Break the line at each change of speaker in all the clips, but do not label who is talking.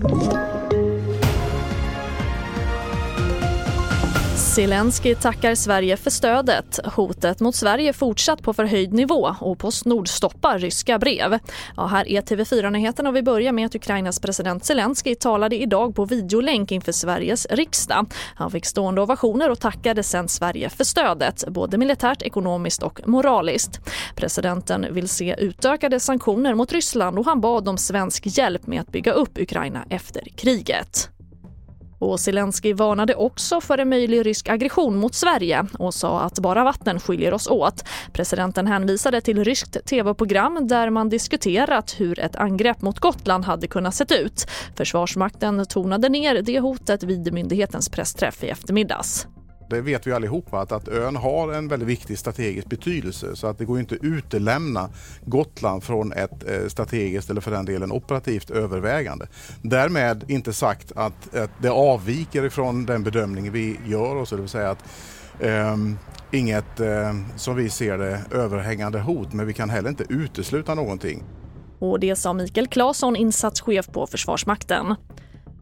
Thank you. Zelensky tackar Sverige för stödet. Hotet mot Sverige fortsatt på förhöjd nivå och Postnord stoppar ryska brev. Ja, här är TV4-nyheterna och vi börjar med att Ukrainas president Zelensky talade idag på videolänk inför Sveriges riksdag. Han fick stående ovationer och tackade sen Sverige för stödet, både militärt, ekonomiskt och moraliskt. Presidenten vill se utökade sanktioner mot Ryssland och han bad om svensk hjälp med att bygga upp Ukraina efter kriget. Och Zelensky varnade också för en möjlig rysk aggression mot Sverige och sa att bara vatten skiljer oss åt. Presidenten hänvisade till ryskt tv-program där man diskuterat hur ett angrepp mot Gotland hade kunnat sett ut. Försvarsmakten tonade ner det hotet vid myndighetens pressträff i eftermiddags.
Det vet vi allihopa att, att ön har en väldigt viktig strategisk betydelse så att det går inte att utelämna Gotland från ett eh, strategiskt eller för den delen operativt övervägande. Därmed inte sagt att, att det avviker ifrån den bedömning vi gör och så det vill säga att Um, inget eh, som vi ser det överhängande hot men vi kan heller inte utesluta någonting.
Och det sa Mikael Claesson, insatschef på Försvarsmakten.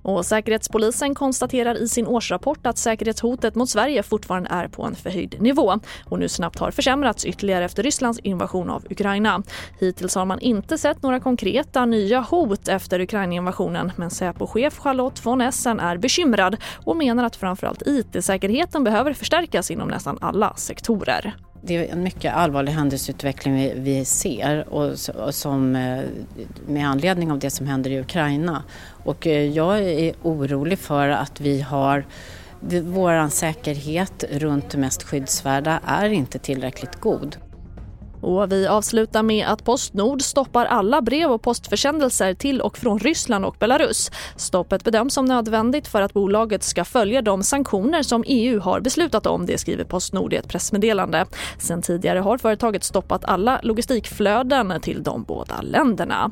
Och Säkerhetspolisen konstaterar i sin årsrapport att säkerhetshotet mot Sverige fortfarande är på en förhöjd nivå och nu snabbt har försämrats ytterligare efter Rysslands invasion av Ukraina. Hittills har man inte sett några konkreta nya hot efter Ukraina-invasionen men Säpo-chef Charlotte von Essen är bekymrad och menar att framförallt IT-säkerheten behöver förstärkas inom nästan alla sektorer.
Det är en mycket allvarlig händelseutveckling vi, vi ser och, och som, eh, med anledning av det som händer i Ukraina. Och eh, jag är orolig för att vi har vår säkerhet runt det mest skyddsvärda är inte tillräckligt god.
Och vi avslutar med att Postnord stoppar alla brev och postförsändelser till och från Ryssland och Belarus. Stoppet bedöms som nödvändigt för att bolaget ska följa de sanktioner som EU har beslutat om, det skriver Postnord i ett pressmeddelande. Sen tidigare har företaget stoppat alla logistikflöden till de båda länderna.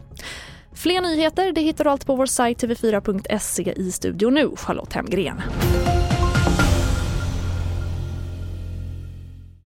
Fler nyheter det hittar du allt på vår sajt tv4.se i studion nu, Charlotte Hemgren.